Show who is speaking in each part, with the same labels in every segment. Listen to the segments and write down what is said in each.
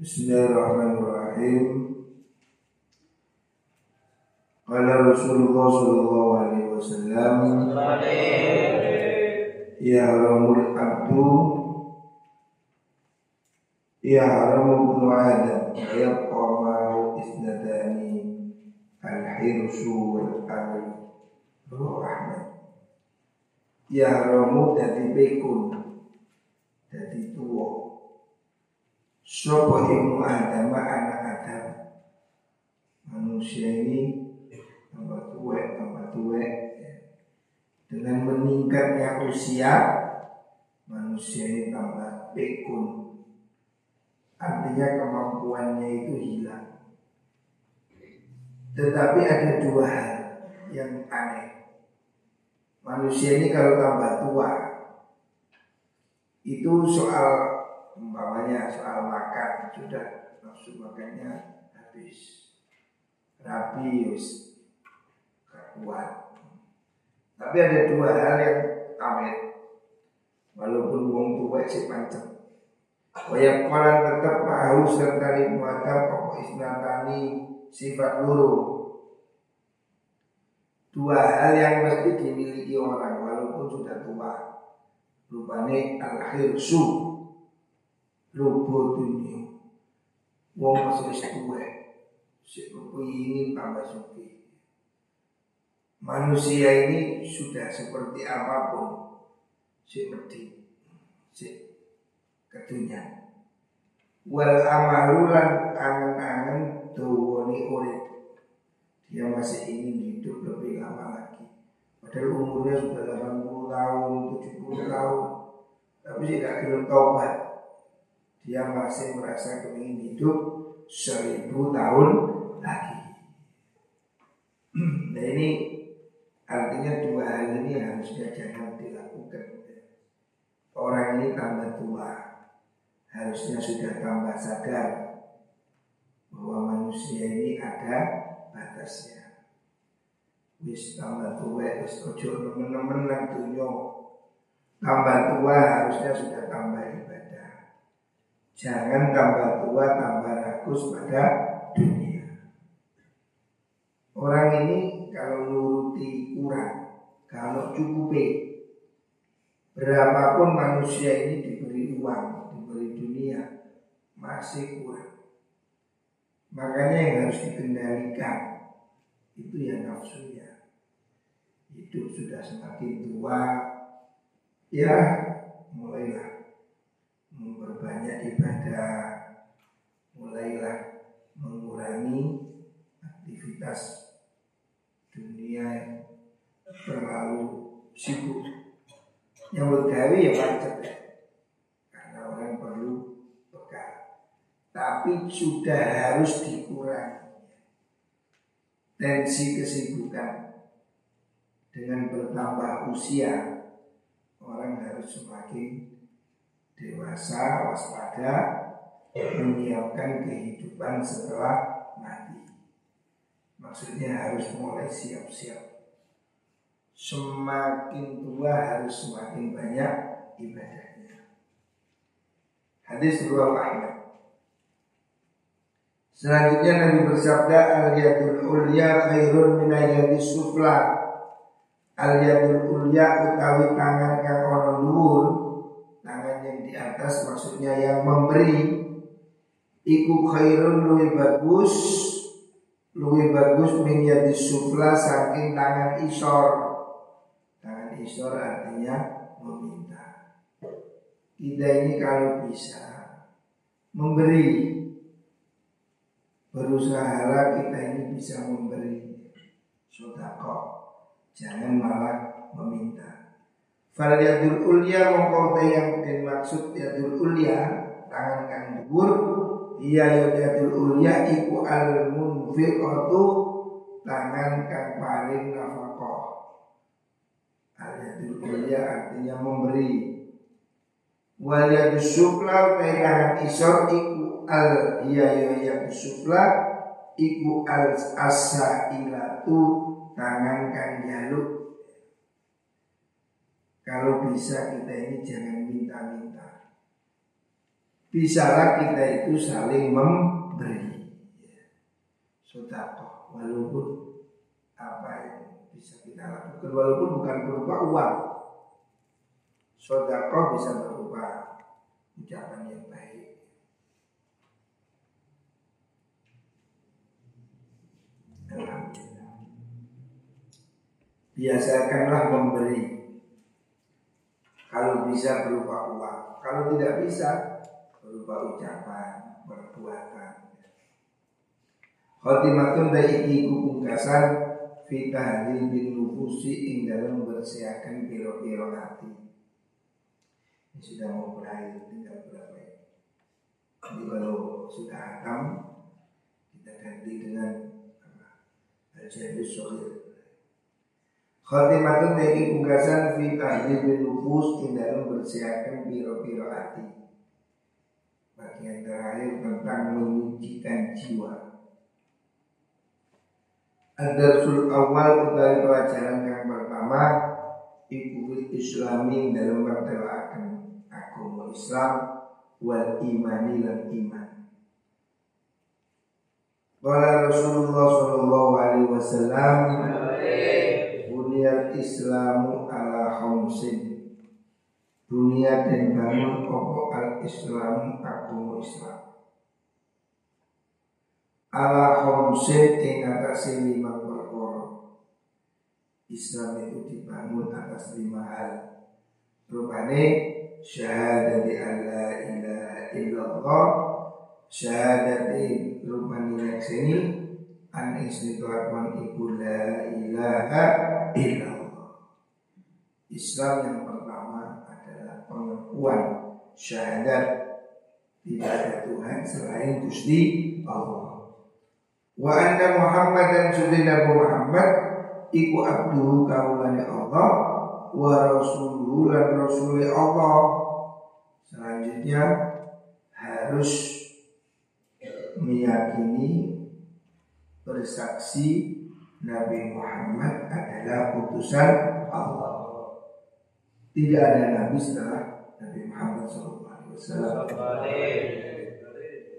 Speaker 1: Bismillahirrahmanirrahim. Qala Rasulullah sallallahu alaihi wasallam Ya haramul abdu Ya haramu ibnu Adam Yabqa ma'u isnadani Al-hirsu wal-amal Ya haramu dadi bekun Dadi tua Sopo ilmu Adam? Anak Adam. Manusia ini tambah tua, tambah tua Dengan meningkatnya usia Manusia ini tambah pekun Artinya kemampuannya itu hilang. Tetapi ada dua hal yang aneh. Manusia ini kalau tambah tua Itu soal umpamanya soal makan sudah nafsu makannya habis. Rapi wis. Kuat. Tapi ada dua hal yang awet walaupun wong tua si pancet. Wayak kolan tetap mahu serta muatan pokok isnatani sifat luru. Dua hal yang mesti dimiliki orang walaupun sudah tua. Rupanya al-hirsu lupa dunia wong masih wis tuwek sik ingin tambah suki manusia ini sudah seperti apa pun. Si mati si kedunya. Wal amalulan angen-angen dawani urip. Dia masih ingin hidup lebih lama lagi. Padahal umurnya sudah 80 tahun 70 tahun. Tapi tidak belum taubat dia masih merasa ingin hidup seribu tahun lagi. Nah ini artinya dua hal ini harusnya jangan dilakukan. Orang ini tambah tua, harusnya sudah tambah sadar bahwa manusia ini ada batasnya. Wis tambah tua, wis ojo nemen-nemen Tambah tua harusnya sudah tambah Jangan tambah tua tambah rakus pada dunia. Orang ini kalau nuruti kurang, kalau cukup berapapun manusia ini diberi uang, diberi dunia, masih kurang. Makanya yang harus dikendalikan itu ya nafsunya. Hidup sudah semakin tua, ya mulailah memperbanyak ibadah. Mulailah mengurangi aktivitas dunia yang terlalu sibuk. Yang gawe ya pancet ya karena orang perlu bekal. Tapi sudah harus dikurangi. Tensi kesibukan. Dengan bertambah usia orang harus semakin dewasa waspada menyiapkan kehidupan setelah mati. Maksudnya harus mulai siap-siap. Semakin tua harus semakin banyak ibadahnya. Hadis riwayat Ahmad. Selanjutnya Nabi bersabda al-yadul ulya khairun min yadis sufla. Al-yadul ulya utawi tangan kang di atas maksudnya yang memberi. Iku khairun luwih bagus luwih bagus min yadi sufla saking tangan isor. Tangan isor artinya meminta. Kita ini kalau bisa memberi berusaha kita ini bisa memberi sodako jangan malah meminta Fal yadul ulya mongko yang dimaksud yadul ulya tangan kang dhuwur iya yadul ulya iku al munfiqatu tangan kang paling nafkah. Al yadul ulya artinya memberi. Wal yadus sufla tangan isor iku al iya yadus sufla iku al asa ilatu tangan kang jaluk kalau bisa kita ini jangan minta-minta. bisalah kita itu saling memberi. Sodako, walaupun apa yang bisa kita lakukan, walaupun bukan berupa uang. Sodako bisa berupa ucapan yang baik. Alhamdulillah. Biasakanlah memberi. Kalau bisa berupa uang. Kalau tidak bisa berupa ucapan, perbuatan. Khotimatun daiki kupungkasan fitahdil bin nufusi ing dalam bersiakan piro-piro hati. Ini sudah mau berakhir tinggal berapa ya? Jadi kalau sudah hatam kita ganti dengan Al-Jadus Sohir Khotimatun daiki pungkasan fitahdil bin nufus ing dalam bersiakan piro-piro hati bagian terakhir tentang menyucikan jiwa. Ad-darsul awal utawi pelajaran yang pertama iku islami dalam mertelakan agama Islam wal imani lan iman. Qala Rasulullah sallallahu alaihi wasallam Buniyat Islamu ala khamsin dunia dan bangun pokok al-Islam agama Islam. Ala khomsin ing atas lima perkara. Islam itu dibangun atas lima hal. Rupane syahadati alla ilaha illallah syahadati rupani lakseni an isnituakman iku la ilaha illallah. Islam yang pengakuan syahadat tidak ada Tuhan selain Gusti Allah. Wa anna Muhammad dan Nabi Muhammad iku abduhu kaulani Allah wa rasuluhu lan rasuli Allah. Selanjutnya harus meyakini bersaksi Nabi Muhammad adalah utusan Allah. Tidak ada nabi setelah Nabi Muhammad SAW.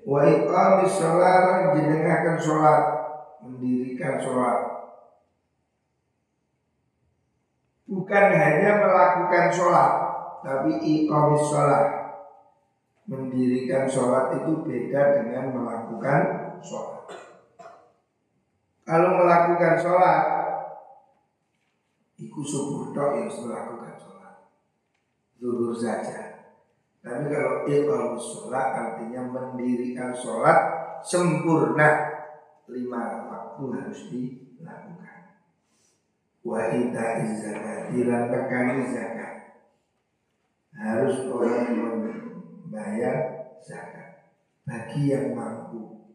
Speaker 1: Wa iqamis sholat jenengakan sholat mendirikan sholat bukan hanya melakukan sholat tapi iqamis sholat mendirikan sholat itu beda dengan melakukan sholat kalau melakukan sholat ikut subuh tok yang melakukan sholat zuhur saja. Tapi kalau iqam sholat artinya mendirikan sholat sempurna lima waktu harus dilakukan. Wa ita zakat dan tekan zakat harus orang membayar zakat bagi yang mampu.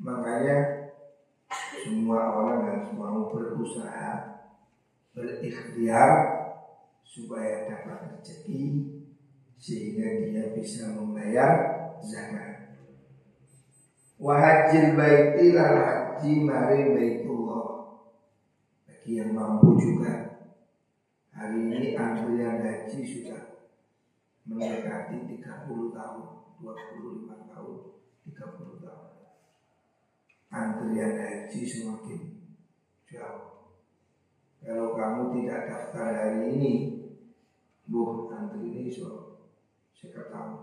Speaker 1: Makanya semua orang harus mau berusaha berikhtiar supaya dapat rezeki sehingga dia bisa membayar zakat. Wahajil baiti lan haji mari baitullah. Bagi yang mampu juga hari ini antrian haji sudah mendekati 30 tahun, 25 tahun, 30 tahun. Antrian haji semakin jauh. Kalau kamu tidak daftar hari ini, bu antri ini so tahu.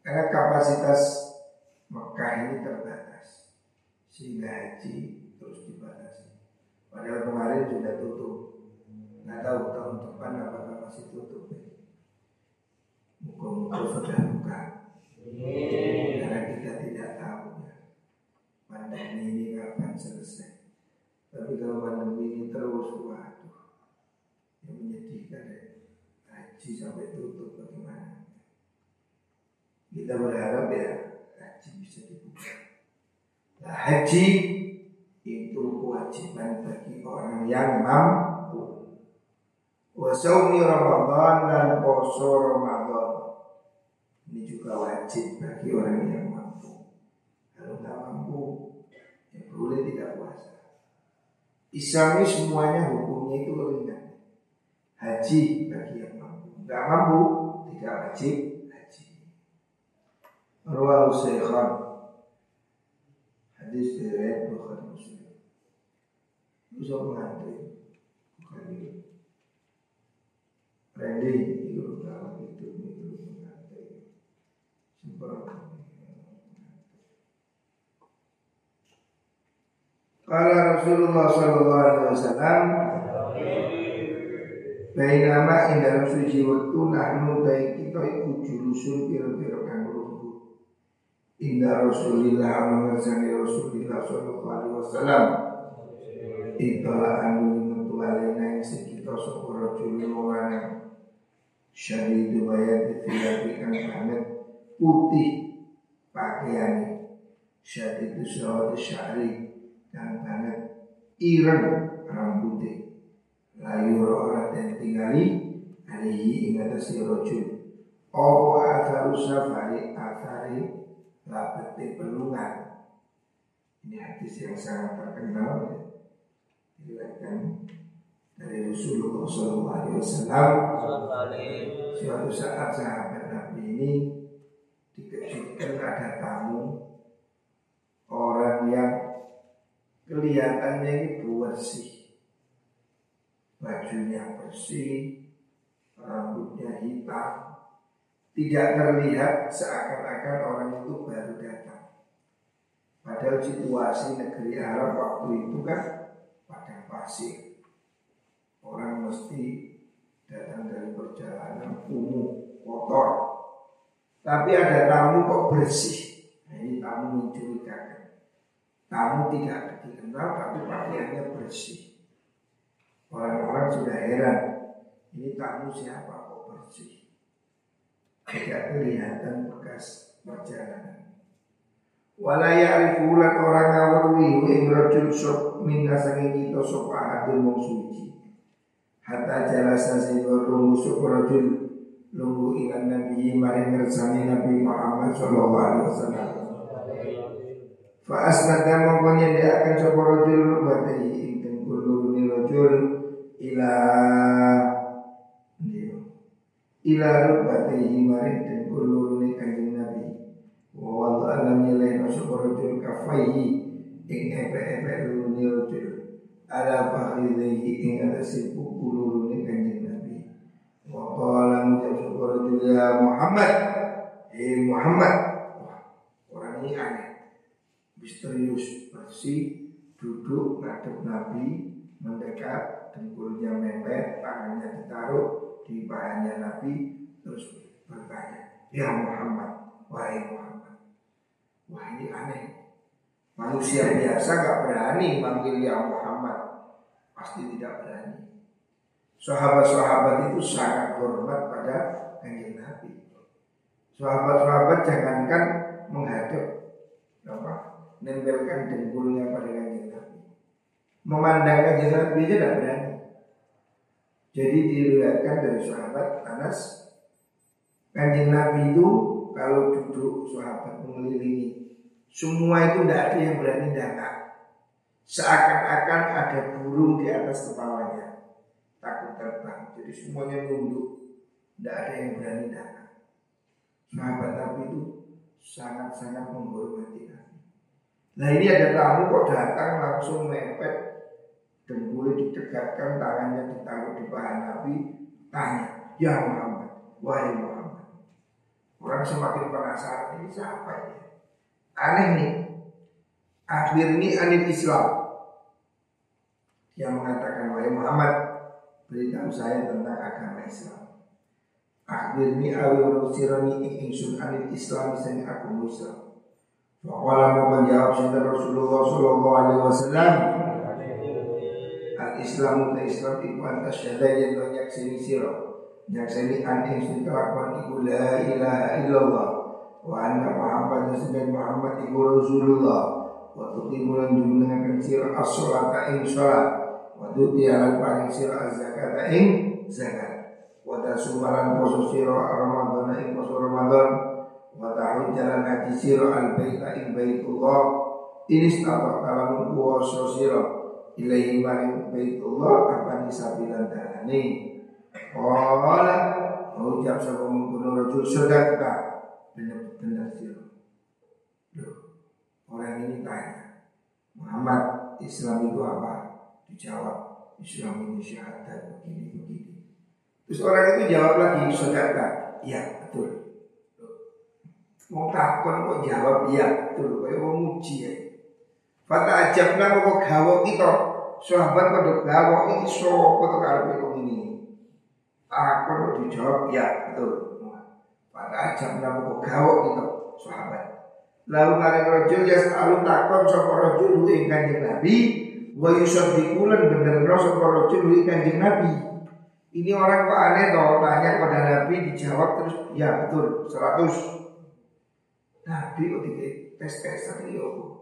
Speaker 1: Karena kapasitas Mekah ini terbatas, sehingga haji terus dibatasi. Padahal kemarin sudah tutup. Nggak tahu tahun depan apakah masih tutup. Muka-muka sudah Tapi kalau pandemi ini terus, waduh, yang menyedihkan ya. Haji sampai tutup bagaimana? Kita berharap ya haji bisa dibuka. Nah, haji itu kewajiban bagi orang yang mampu. Wasaumi Ramadan dan poso Ramadan ini juga wajib bagi orang yang mampu. Kalau nggak mampu, ya boleh tidak puasa. Islami semuanya hukumnya itu ringan. Haji bagi yang mampu. Enggak mampu tidak wajib haji. Rawahu Syekhan Hadis riwayat Bukhari Muslim Bisa mengantri Bukhari Randy itu kalau itu itu mengantri Sempurna Kala Rasulullah Sallallahu Alaihi Wasallam Bainama ing dalam suci waktu nahnu tai kita iku julusun pira-pira kang lungguh. Indah Rasulillah mengersani Rasulillah sallallahu alaihi wasallam. Itala anu metu alena ing kita sapa rajul orang syadidu bayat tilabi kang banget putih pakaian syadidu sawat syari kang banget ireng rambutnya layu ora dan tingali alihi ing atase rajul apa atharu safari athari labete pelungan. Ini hadis yang sangat terkenal ya. diriwayatkan dari Rasulullah SAW suatu saat sahabat Nabi ini dikejutkan ada tamu orang yang kelihatannya ini bersih. Bajunya bersih. Rambutnya hitam. Tidak terlihat seakan-akan orang itu baru datang. Padahal situasi negeri Arab waktu itu kan padang pasir. Orang mesti datang dari perjalanan umum kotor. Tapi ada tamu kok bersih. Nah, ini tamu mencurigakan tamu tidak dikenal tapi pakaiannya bersih. Orang-orang sudah heran Ini tamu siapa kok bersih? Tidak kelihatan bekas perjalanan. Walaya arifulan orang ngawarwi Ing rajul sok minna sangi kita sok ahadun mong suci. Hatta jalasa sehingga rungu sok rajul Lungu ilan nabi mari ngersani Nabi Muhammad Sallallahu Alaihi Wasallam Fa asnada mongkonya dia akan sok rajul Batai ing tengkul ni rajul ila ila rubatihi maring dan kulurune kanjeng Nabi. Wa wada'ala nyeleh sapa rajul kafaihi ing epe-epe lurune rajul. Ala fakhidhihi ing atase kulurune kanjeng Nabi. Wa qala ngucap sapa rajul ya Muhammad Hei Muhammad. Wah, orang ini aneh misterius bersih duduk ngadep Nabi mendekat dengkulnya mepet tangannya ditaruh di pahanya Nabi terus bertanya ya Muhammad wahai Muhammad. Wah ini aneh. Manusia biasa gak berani manggil ya Muhammad. Pasti tidak berani. Sahabat-sahabat itu sangat hormat pada kanjeng Nabi. Sahabat-sahabat jangankan menghadap apa nempelkan dengkulnya pada kanjeng Nabi Nabi aja tidak berani. Jadi diriwayatkan dari sahabat Anas kanjeng Nabi itu kalau duduk sahabat mengelilingi semua itu tidak ada yang berani datang. Seakan-akan ada burung di atas kepalanya takut terbang. Jadi semuanya nunduk, tidak ada yang berani datang. Sahabat Nabi itu sangat-sangat menghormati Nabi. Nah ini ada tamu kok datang langsung mepet dengkulnya ditegakkan, tangannya ditaruh di paha Nabi, tanya, Ya Muhammad, wahai Muhammad. Orang semakin penasaran, ini siapa ini? Aneh nih. Akhirnya anil Islam. Dia mengatakan, wahai Muhammad, beritahu saya tentang agama Islam. Akhirnya awil sirani ingsun anil Islam sing agama Islam. Faqala mau menjawab sinten Rasulullah sallallahu alaihi wasallam Al Islam ta Islam iku antas syahada yen to nyaksini sira nyaksini an ing sing kelakuan iku la ilaha illallah. Wa anna Muhammad sedaya Muhammad iku Rasulullah. Wa tuqimu lan jumenengaken sira as-sholata ing salat. Wa tuti lan paring sira az-zakata ing zakat. Wa tasumalan poso sira Ramadan ing poso Ramadan. Wa tahujjalan haji sira al baita ing baitullah. Ini statok kalamun kuwasa sira ilaihi maring baitullah apa sabilan dalane qala ucap sapa mungkun rajul sedekah bener-bener sira ditanya Muhammad Islam itu apa? Dijawab Islam ini syahadat begini begini. Terus orang itu jawab lagi saudara, ya betul. Mau takon kok jawab iya betul, kayak mau muji ya. Fata ajabna kok gawo kita sahabat pada gawo ini so kok karepe ini. Takon kok dijawab ya betul. Fata ajabna kok gawo kita sahabat. Lalu kalian rojul ya selalu takon sapa rojul ing kanjeng Nabi wa yusaddiqulan bener sapa rojul ing kanjeng Nabi. Ini orang kok aneh toh tanya pada Nabi dijawab terus ya betul 100 Nabi kok tes tes yo.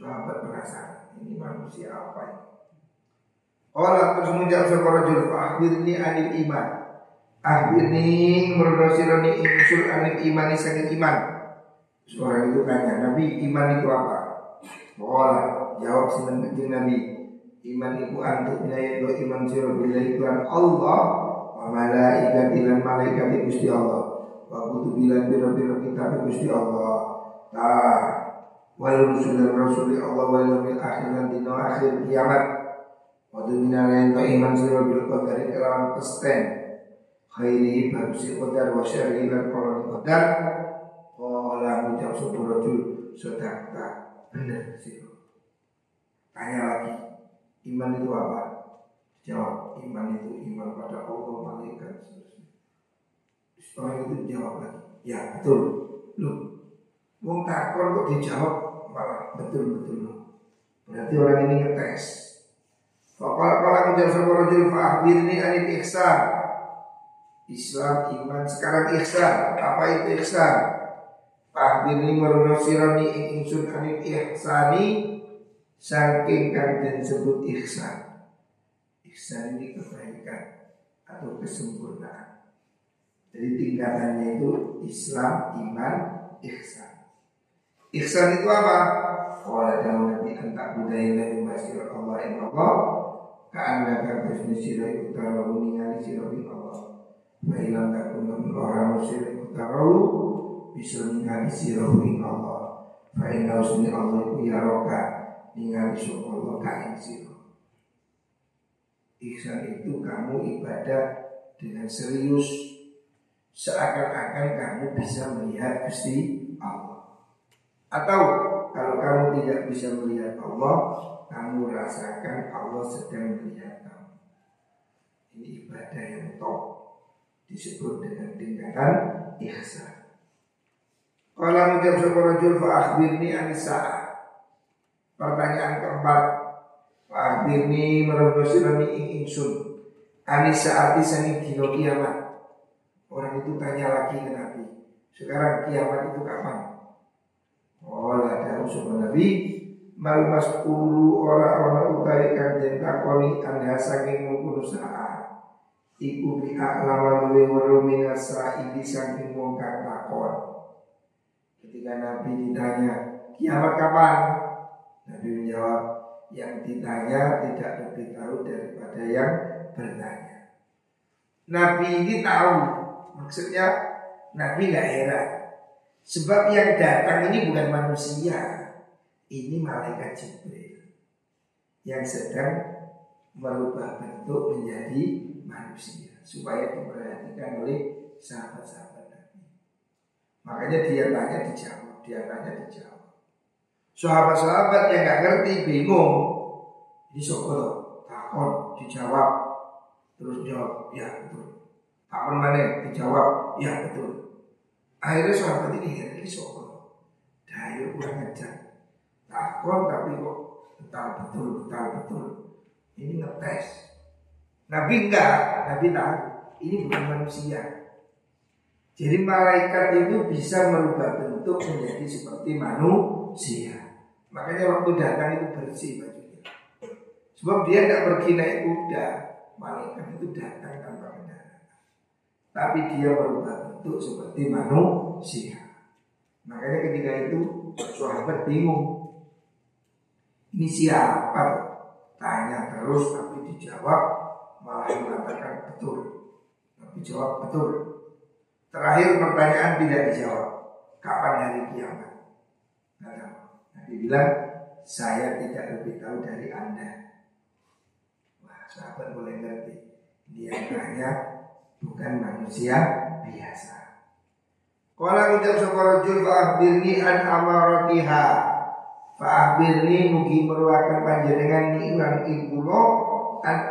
Speaker 1: Sahabat merasa ini manusia apa ini? Allah terus menjawab sebuah rajul ini anil iman. Akhirni merodosironi insul anil iman sakit iman. Seorang itu tanya, Nabi iman itu apa? Allah jawab senang Nabi. Iman itu antuk minayat iman sirah bila iklan Allah wa malaikati lan malaikat Gusti Allah wa kutubilan biro-biro kitab Gusti Allah ta wal rusul dan rasul Allah wal yaumil akhir dan dino akhir kiamat wa dumina lain to iman sira bil qadari kelawan pesten khairi bagusi qadar wa syarri lan koloni qadar ngucap sapa rajul sedekah bener sih tanya lagi iman itu apa jawab iman itu iman pada Allah malaikat Orang itu jawab lagi, ya betul. Lu, mau takon kok dijawab malah betul betul. Berarti orang ini ngetes. Fakal kala menjawab sama rojul ini anil ihsan. Islam, iman, sekarang ihsan. Apa itu ihsan? Fahbirni merunosironi ing insun anil ihsani Saking dan sebut ihsan Ihsan ini kebaikan Atau kesempurnaan jadi tingkatannya itu Islam, iman, ihsan. Ihsan itu apa? Kalau ada Nabi antak budaya dari masyarakat Allah yang Allah Ka'anna kabasni sirai utarahu ningali sirai Allah Fa'ilam takun orang sirai utarahu Bisa ningali sirai Allah Fa'inna usni Allah itu yaroka Ningali syukur Allah kain sirai Ihsan itu kamu ibadah dengan serius. Seakan-akan kamu bisa melihat Gusti Allah. Atau kalau kamu tidak bisa melihat Allah, kamu rasakan Allah sedang melihat kamu. Ini ibadah yang top disebut dengan tingkatan ihsan. Kalau menjawab sebuah rajul fa akhbirni anisa. Pertanyaan keempat, akhbirni merebusirani ing ingsun. Anisa arti sani dino kiamat. Orang itu tanya lagi ke Nabi Sekarang kiamat itu kapan? Oh ada usul Nabi Mal maskulu orang-orang utai kanjen takoni Anda saking mungkunu saat Iku bi'a'lama luwe warumina sa'ili saking mungkar takon Ketika Nabi ditanya Kiamat kapan? Nabi menjawab Yang ditanya tidak lebih tahu daripada yang bertanya Nabi ini tahu Maksudnya Nabi nggak heran. Sebab yang datang ini bukan manusia. Ini malaikat Jibril. Yang sedang merubah bentuk menjadi manusia. Supaya diperhatikan oleh sahabat-sahabat Nabi. Makanya dia tanya dijawab. Dia tanya dijawab. Sahabat-sahabat yang nggak ngerti bingung. Ini sokoh takut dijawab. Terus jawab, ya betul. Kapan mana dijawab, ya betul. Akhirnya sahabat ini ini soal. Dayo kurang ajar. Takon tapi kok betul betul betul betul. Ini ngetes. Nabi enggak, Nabi tahu ini bukan manusia. Jadi malaikat itu bisa merubah bentuk menjadi seperti manusia. Makanya waktu datang itu bersih bajunya. Sebab dia tidak pergi naik kuda, malaikat itu datang tanpa tapi dia berubah bentuk seperti manusia. Makanya ketika itu sahabat bingung. Ini siapa? Tanya terus tapi dijawab malah mengatakan betul. Tapi jawab betul. Terakhir pertanyaan tidak dijawab. Kapan hari kiamat? Nabi bilang, saya tidak lebih tahu dari Anda. Wah, sahabat boleh ngerti. Dia tanya bukan manusia biasa. Kala ucap sapa rajul fa'akhbirni an amaratiha. Fa'akhbirni mugi meruakan panjenengan ni ilang ibulo an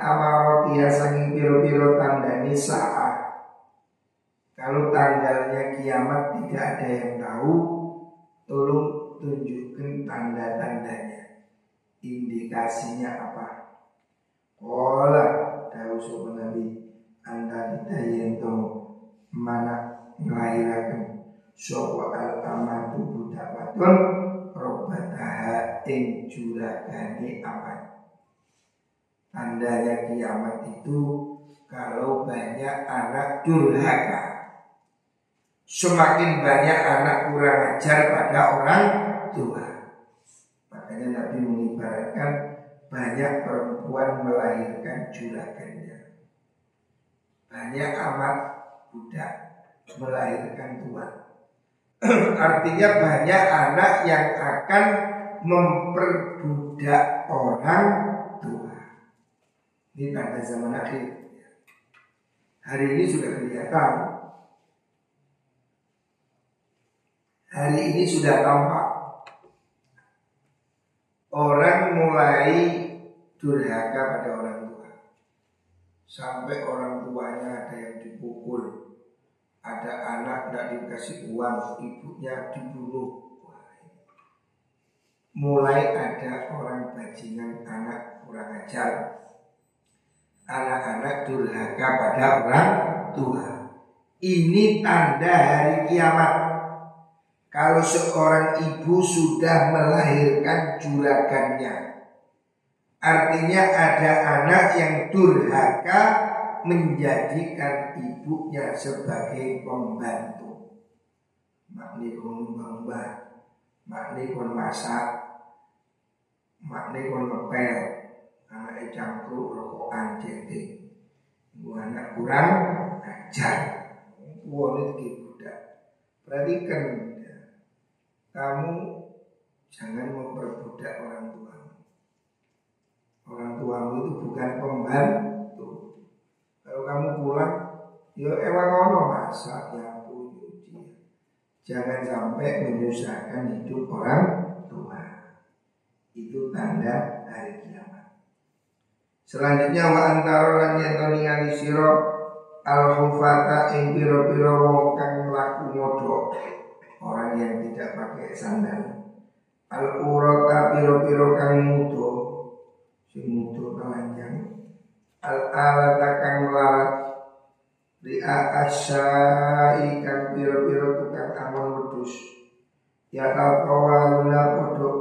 Speaker 1: sanging piro-piro tanda saat. Kalau tanggalnya kiamat tidak ada yang tahu, tolong tunjukkan tanda-tandanya. Indikasinya apa? Kala tahu sopan Nabi anda ditayen mana ngelahirakan Sopo al amatu budak ing juragani amat Tandanya kiamat itu Kalau banyak anak durhaka. Semakin banyak anak kurang ajar pada orang tua. Makanya Nabi mengibaratkan Banyak perempuan melahirkan juragannya. Banyak amat budak melahirkan tuan Artinya banyak anak yang akan memperbudak orang tua. Ini tanda zaman akhir. Hari ini sudah kelihatan. Hari ini sudah tampak. Orang mulai durhaka pada orang tua. Sampai orang tuanya ada yang dipukul, ada anak tidak dikasih uang, ibunya dibunuh. Mulai ada orang bajingan anak kurang ajar. Anak-anak durhaka pada orang tua. Ini tanda hari kiamat. Kalau seorang ibu sudah melahirkan juragannya. Artinya ada anak yang durhaka menjadikan ibunya sebagai pembantu. Makni kon makni masak, makni kon ngepel, anak cangkruk rokokan. Ibu anak kurang ajar. Wong itu budak. Perhatikan ya. kamu jangan memperbudak orang tuamu. Orang tuamu itu bukan pembantu kalau kamu pulang, ya emang ono masak yang punya Jangan sampai menyusahkan hidup orang tua. Itu tanda hari kiamat. Selanjutnya wa antara lan yen ningali sira al hufata ing pira-pira wong kang mlaku modho. Orang yang tidak pakai sandal. Al urata pira-pira kang mudo. Sing mudo telanjang al alata kang larat Ria asyai kang piro-piro tukang amun wedus Ya luna podo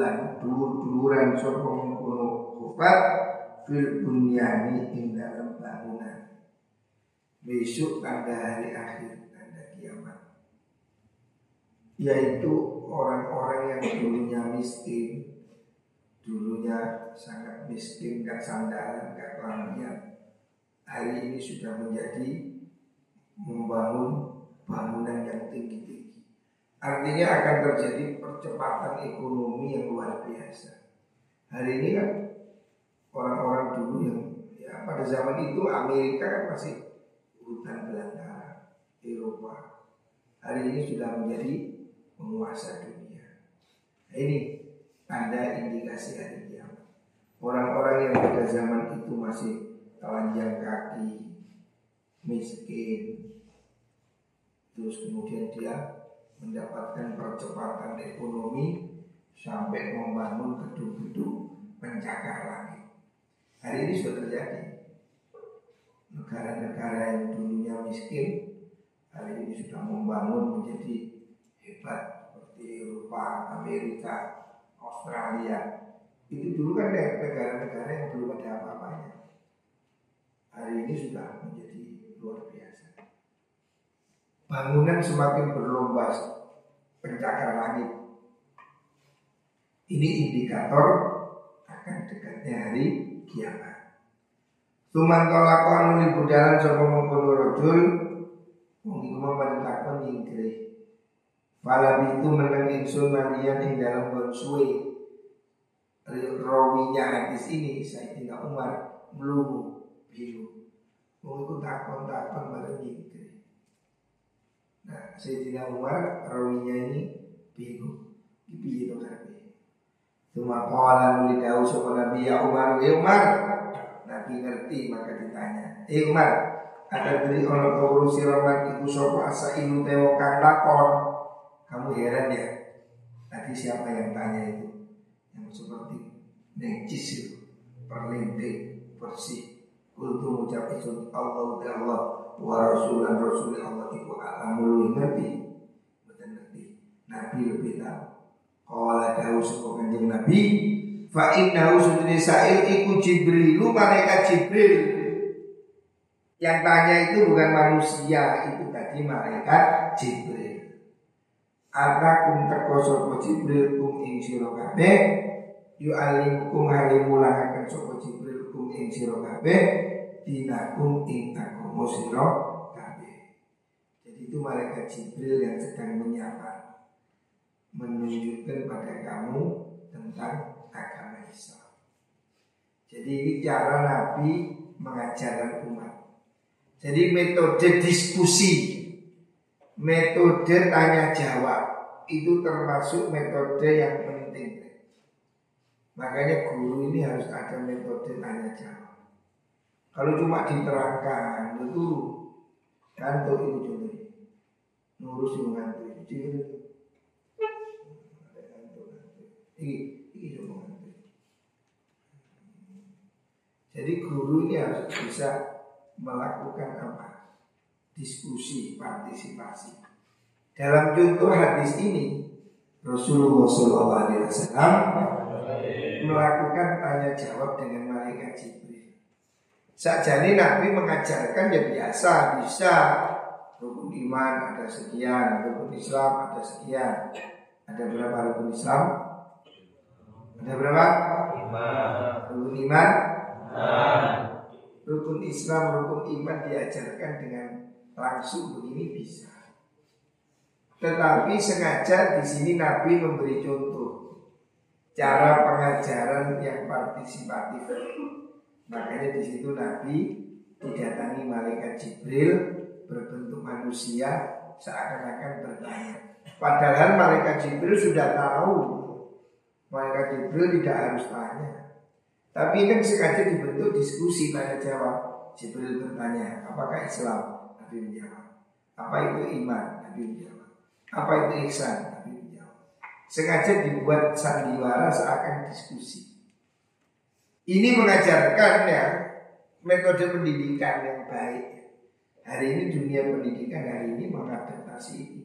Speaker 1: unggul-unggulan Dulur-duluran sopong kuno kupat Fil bunyani ing dalam bangunan. Besok tanda hari akhir Tanda kiamat. Yaitu orang-orang yang dulunya miskin Dulunya sangat miskin, gak sandaran, gak kelambian Hari ini sudah menjadi membangun bangunan yang tinggi-tinggi Artinya akan terjadi percepatan ekonomi yang luar biasa. Hari ini kan orang-orang dulu yang ya pada zaman itu Amerika kan masih hutan belantara Eropa. Hari ini sudah menjadi penguasa dunia. Nah, Ini tanda indikasi hari kiamat. Orang-orang yang pada zaman itu masih telanjang kaki, miskin, terus kemudian dia mendapatkan percepatan ekonomi sampai membangun gedung-gedung pencakar langit. Hari ini sudah terjadi. Negara-negara yang dulunya miskin hari ini sudah membangun menjadi hebat seperti Eropa, Amerika, Australia itu dulu kan negara-negara yang belum ada apa-apanya. Hari ini sudah menjadi. Bangunan semakin berlomba pencakar langit. Ini indikator akan dekatnya hari kiamat. Tuman tolakon nuli budalan sapa mengkono rajul wong iku memperintahkan nyingkrih Falabi itu menang insun malian ing dalam bonsuwe Rawinya hadis ini Sayyidina Umar melulu biru. Mau ikut takon-takon bareng gitu Nah Sayyidina Umar rawinya ini bingung Piye itu kabeh Cuma kala nuli tahu sama Nabi ya Umar ya Umar. Nabi ngerti maka ditanya Eh Umar ada dari orang turu siraman iku sapa asa ilu tewo kang lakon? Kamu heran ya. Tadi siapa yang tanya itu? Yang seperti necis itu. Perlinting bersih. Kultu ucap itu Allah Allah wa rasulan rasul Allah iku alamul ngerti? Betul ngerti. Nabi lebih tahu. Kala dawu sapa kanjeng Nabi fa innahu sunni sa'il iku Jibril malaikat Jibril. Yang tanya itu bukan manusia, itu tadi malaikat Jibril. Atakum teko sapa Jibril kum ing sira kabeh? Yu alimkum halimulahaken sapa Jibril kum ing kabeh? Dinakum ing agama sira kabeh. Jadi itu malaikat Jibril yang sedang menyapa menunjukkan pada kamu tentang agama Islam. Jadi ini cara Nabi mengajarkan umat jadi metode diskusi, metode tanya jawab itu termasuk metode yang penting. Makanya guru ini harus ada metode tanya jawab. Kalau cuma diterangkan itu kantor itu cuma ngurus itu ini cuma Jadi guru ini harus bisa melakukan apa? Diskusi, partisipasi. Dalam contoh hadis ini, Rasulullah SAW melakukan tanya jawab dengan malaikat Jibril. Sajani Nabi mengajarkan ya biasa, bisa rukun iman ada sekian, rukun Islam ada sekian. Ada berapa rukun Islam? Ada berapa? Rukun iman? rukun Islam, rukun iman diajarkan dengan langsung begini bisa. Tetapi sengaja di sini Nabi memberi contoh cara pengajaran yang partisipatif. Makanya di situ Nabi didatangi malaikat Jibril berbentuk manusia seakan-akan bertanya. Padahal malaikat Jibril sudah tahu. Malaikat Jibril tidak harus tanya. Tapi ini sengaja dibentuk diskusi tanya jawab. Jibril bertanya, apakah Islam? Nabi menjawab. Apa itu iman? Nabi menjawab. Apa itu ihsan? Nabi menjawab. Sengaja dibuat sandiwara seakan diskusi. Ini mengajarkan ya metode pendidikan yang baik. Hari ini dunia pendidikan hari ini mengadaptasi ini.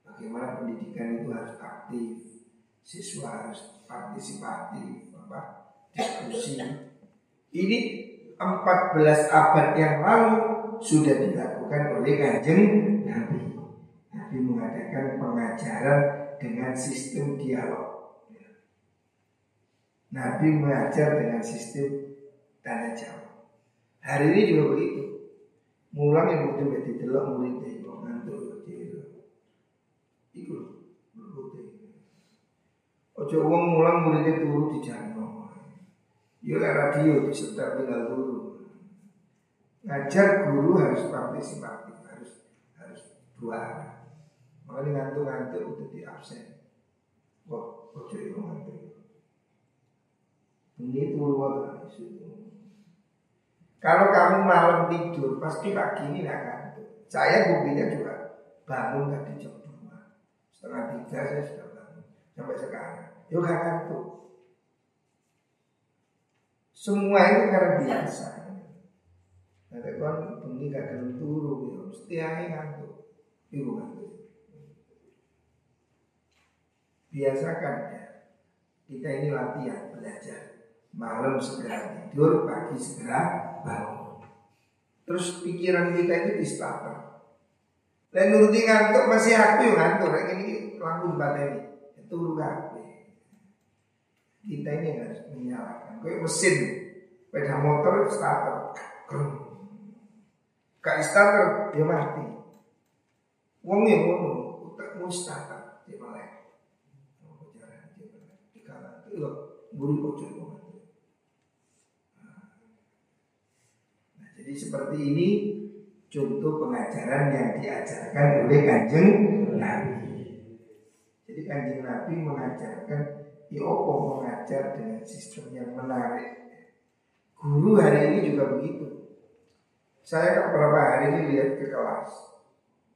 Speaker 1: Bagaimana pendidikan itu harus aktif, siswa harus partisipatif, apa diskusi. Ini 14 abad yang lalu sudah dilakukan oleh kanjeng Nabi. Nabi mengadakan pengajaran dengan sistem dialog. Nabi mengajar dengan sistem tanya jawab. Hari ini juga begitu. Mulang yang butuh beti telok murid itu ngantuk Iku Ojo uang mulang muridnya turu di jalan. Ya radio serta tinggal guru. Ngajar guru harus partisipatif, harus harus dua arah. Makanya ngantuk-ngantuk itu di absen. Wah, ojo itu ngantuk. Ini turu Kalau kamu malam tidur, pasti pagi ini tidak ngantuk. Saya buktinya juga bangun tadi jam dua, setengah tiga saya sudah bangun sampai sekarang. Yuk ngantuk. Semua itu karena biasa. Ada kan bengi gak gelem turu ya, mesti ae ngantuk. Ibu ngantuk. Biasakan ya. Kita ini latihan belajar. Malam segera tidur, pagi segera bangun. Terus pikiran kita itu di starter. Dan nuruti ngantuk masih aku yang ngantuk. Kayak ini lampu ini. Turu kabeh. Kita ini harus menyalakan. Kayak mesin, sepeda motor starter. Gak starter dia mati. Wong yang ngono, tak mustahab di malek. Apa cara di kalangan itu buri bocor Nah, jadi seperti ini contoh pengajaran yang diajarkan oleh kanjeng Nabi. Jadi kanjeng Nabi mengajarkan ya apa mengajar dengan sistem yang menarik. Guru hari ini juga begitu. Saya beberapa hari ini lihat ke kelas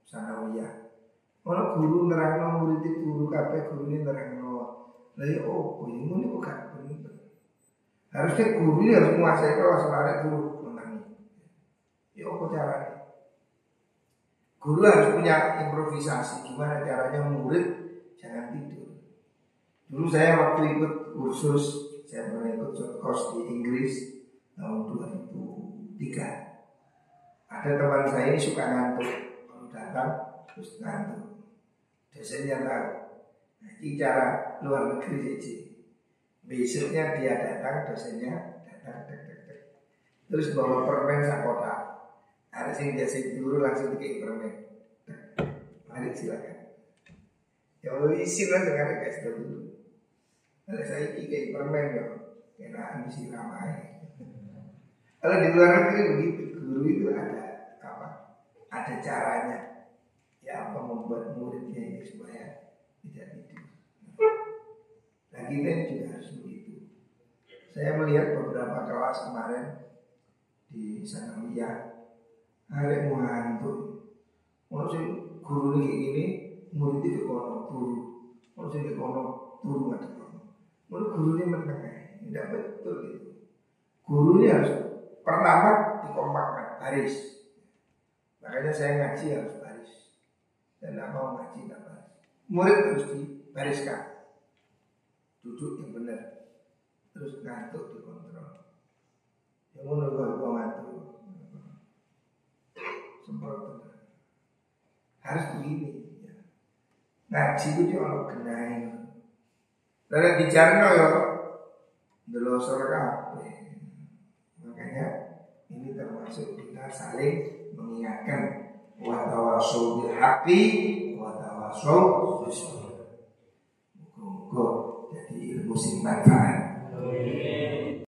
Speaker 1: sanawiyah. Kalau guru nerangno murid guru kabeh guru ini nerangno. Lah ya opo ya ini bukan. Harusnya guru ini harus menguasai kelas ada guru. Ya opo caranya? Guru harus punya improvisasi. Gimana caranya murid jangan tidur. Dulu saya waktu ikut kursus, saya pernah ikut kos di Inggris tahun 2003 ada teman saya ini suka ngantuk kalau datang terus ngantuk. Dosennya tahu nah, ini cara luar negeri sih besoknya dia datang dosennya datang terus bawa permen sakota ada sing biasa dulu langsung dikei permen mari silakan ya isi lah dengan guys dulu ada saya kiki permen ya kena misi ramai kalau di luar negeri begitu guru itu ada apa? Ada caranya. Ya apa membuat muridnya ini supaya tidak tidur. Nah kita juga harus begitu. Saya melihat beberapa kelas kemarin di Sanawiyah ada ngantuk. Mau sih guru ini ini murid itu kono guru. Mau sih kono guru nggak kono. Mau guru ini menengah. Tidak betul itu. Guru ini harus pertama dikompakkan baris. Makanya saya ngaji harus baris. Dan tidak mau ngaji tidak baris. Murid harus dibariskan. Duduk yang benar. Terus ngantuk dikontrol. Yang mau nunggu ngantuk jempol. Harus begini. Ya. Ngaji itu dia orang kenain Lalu dijarno ya, delosor kape. Makanya ini termasuk kita saling mengingatkan watawasul bil haqqi watawasau bis sabr. Muga-muga jadi ilmu sing manfaat.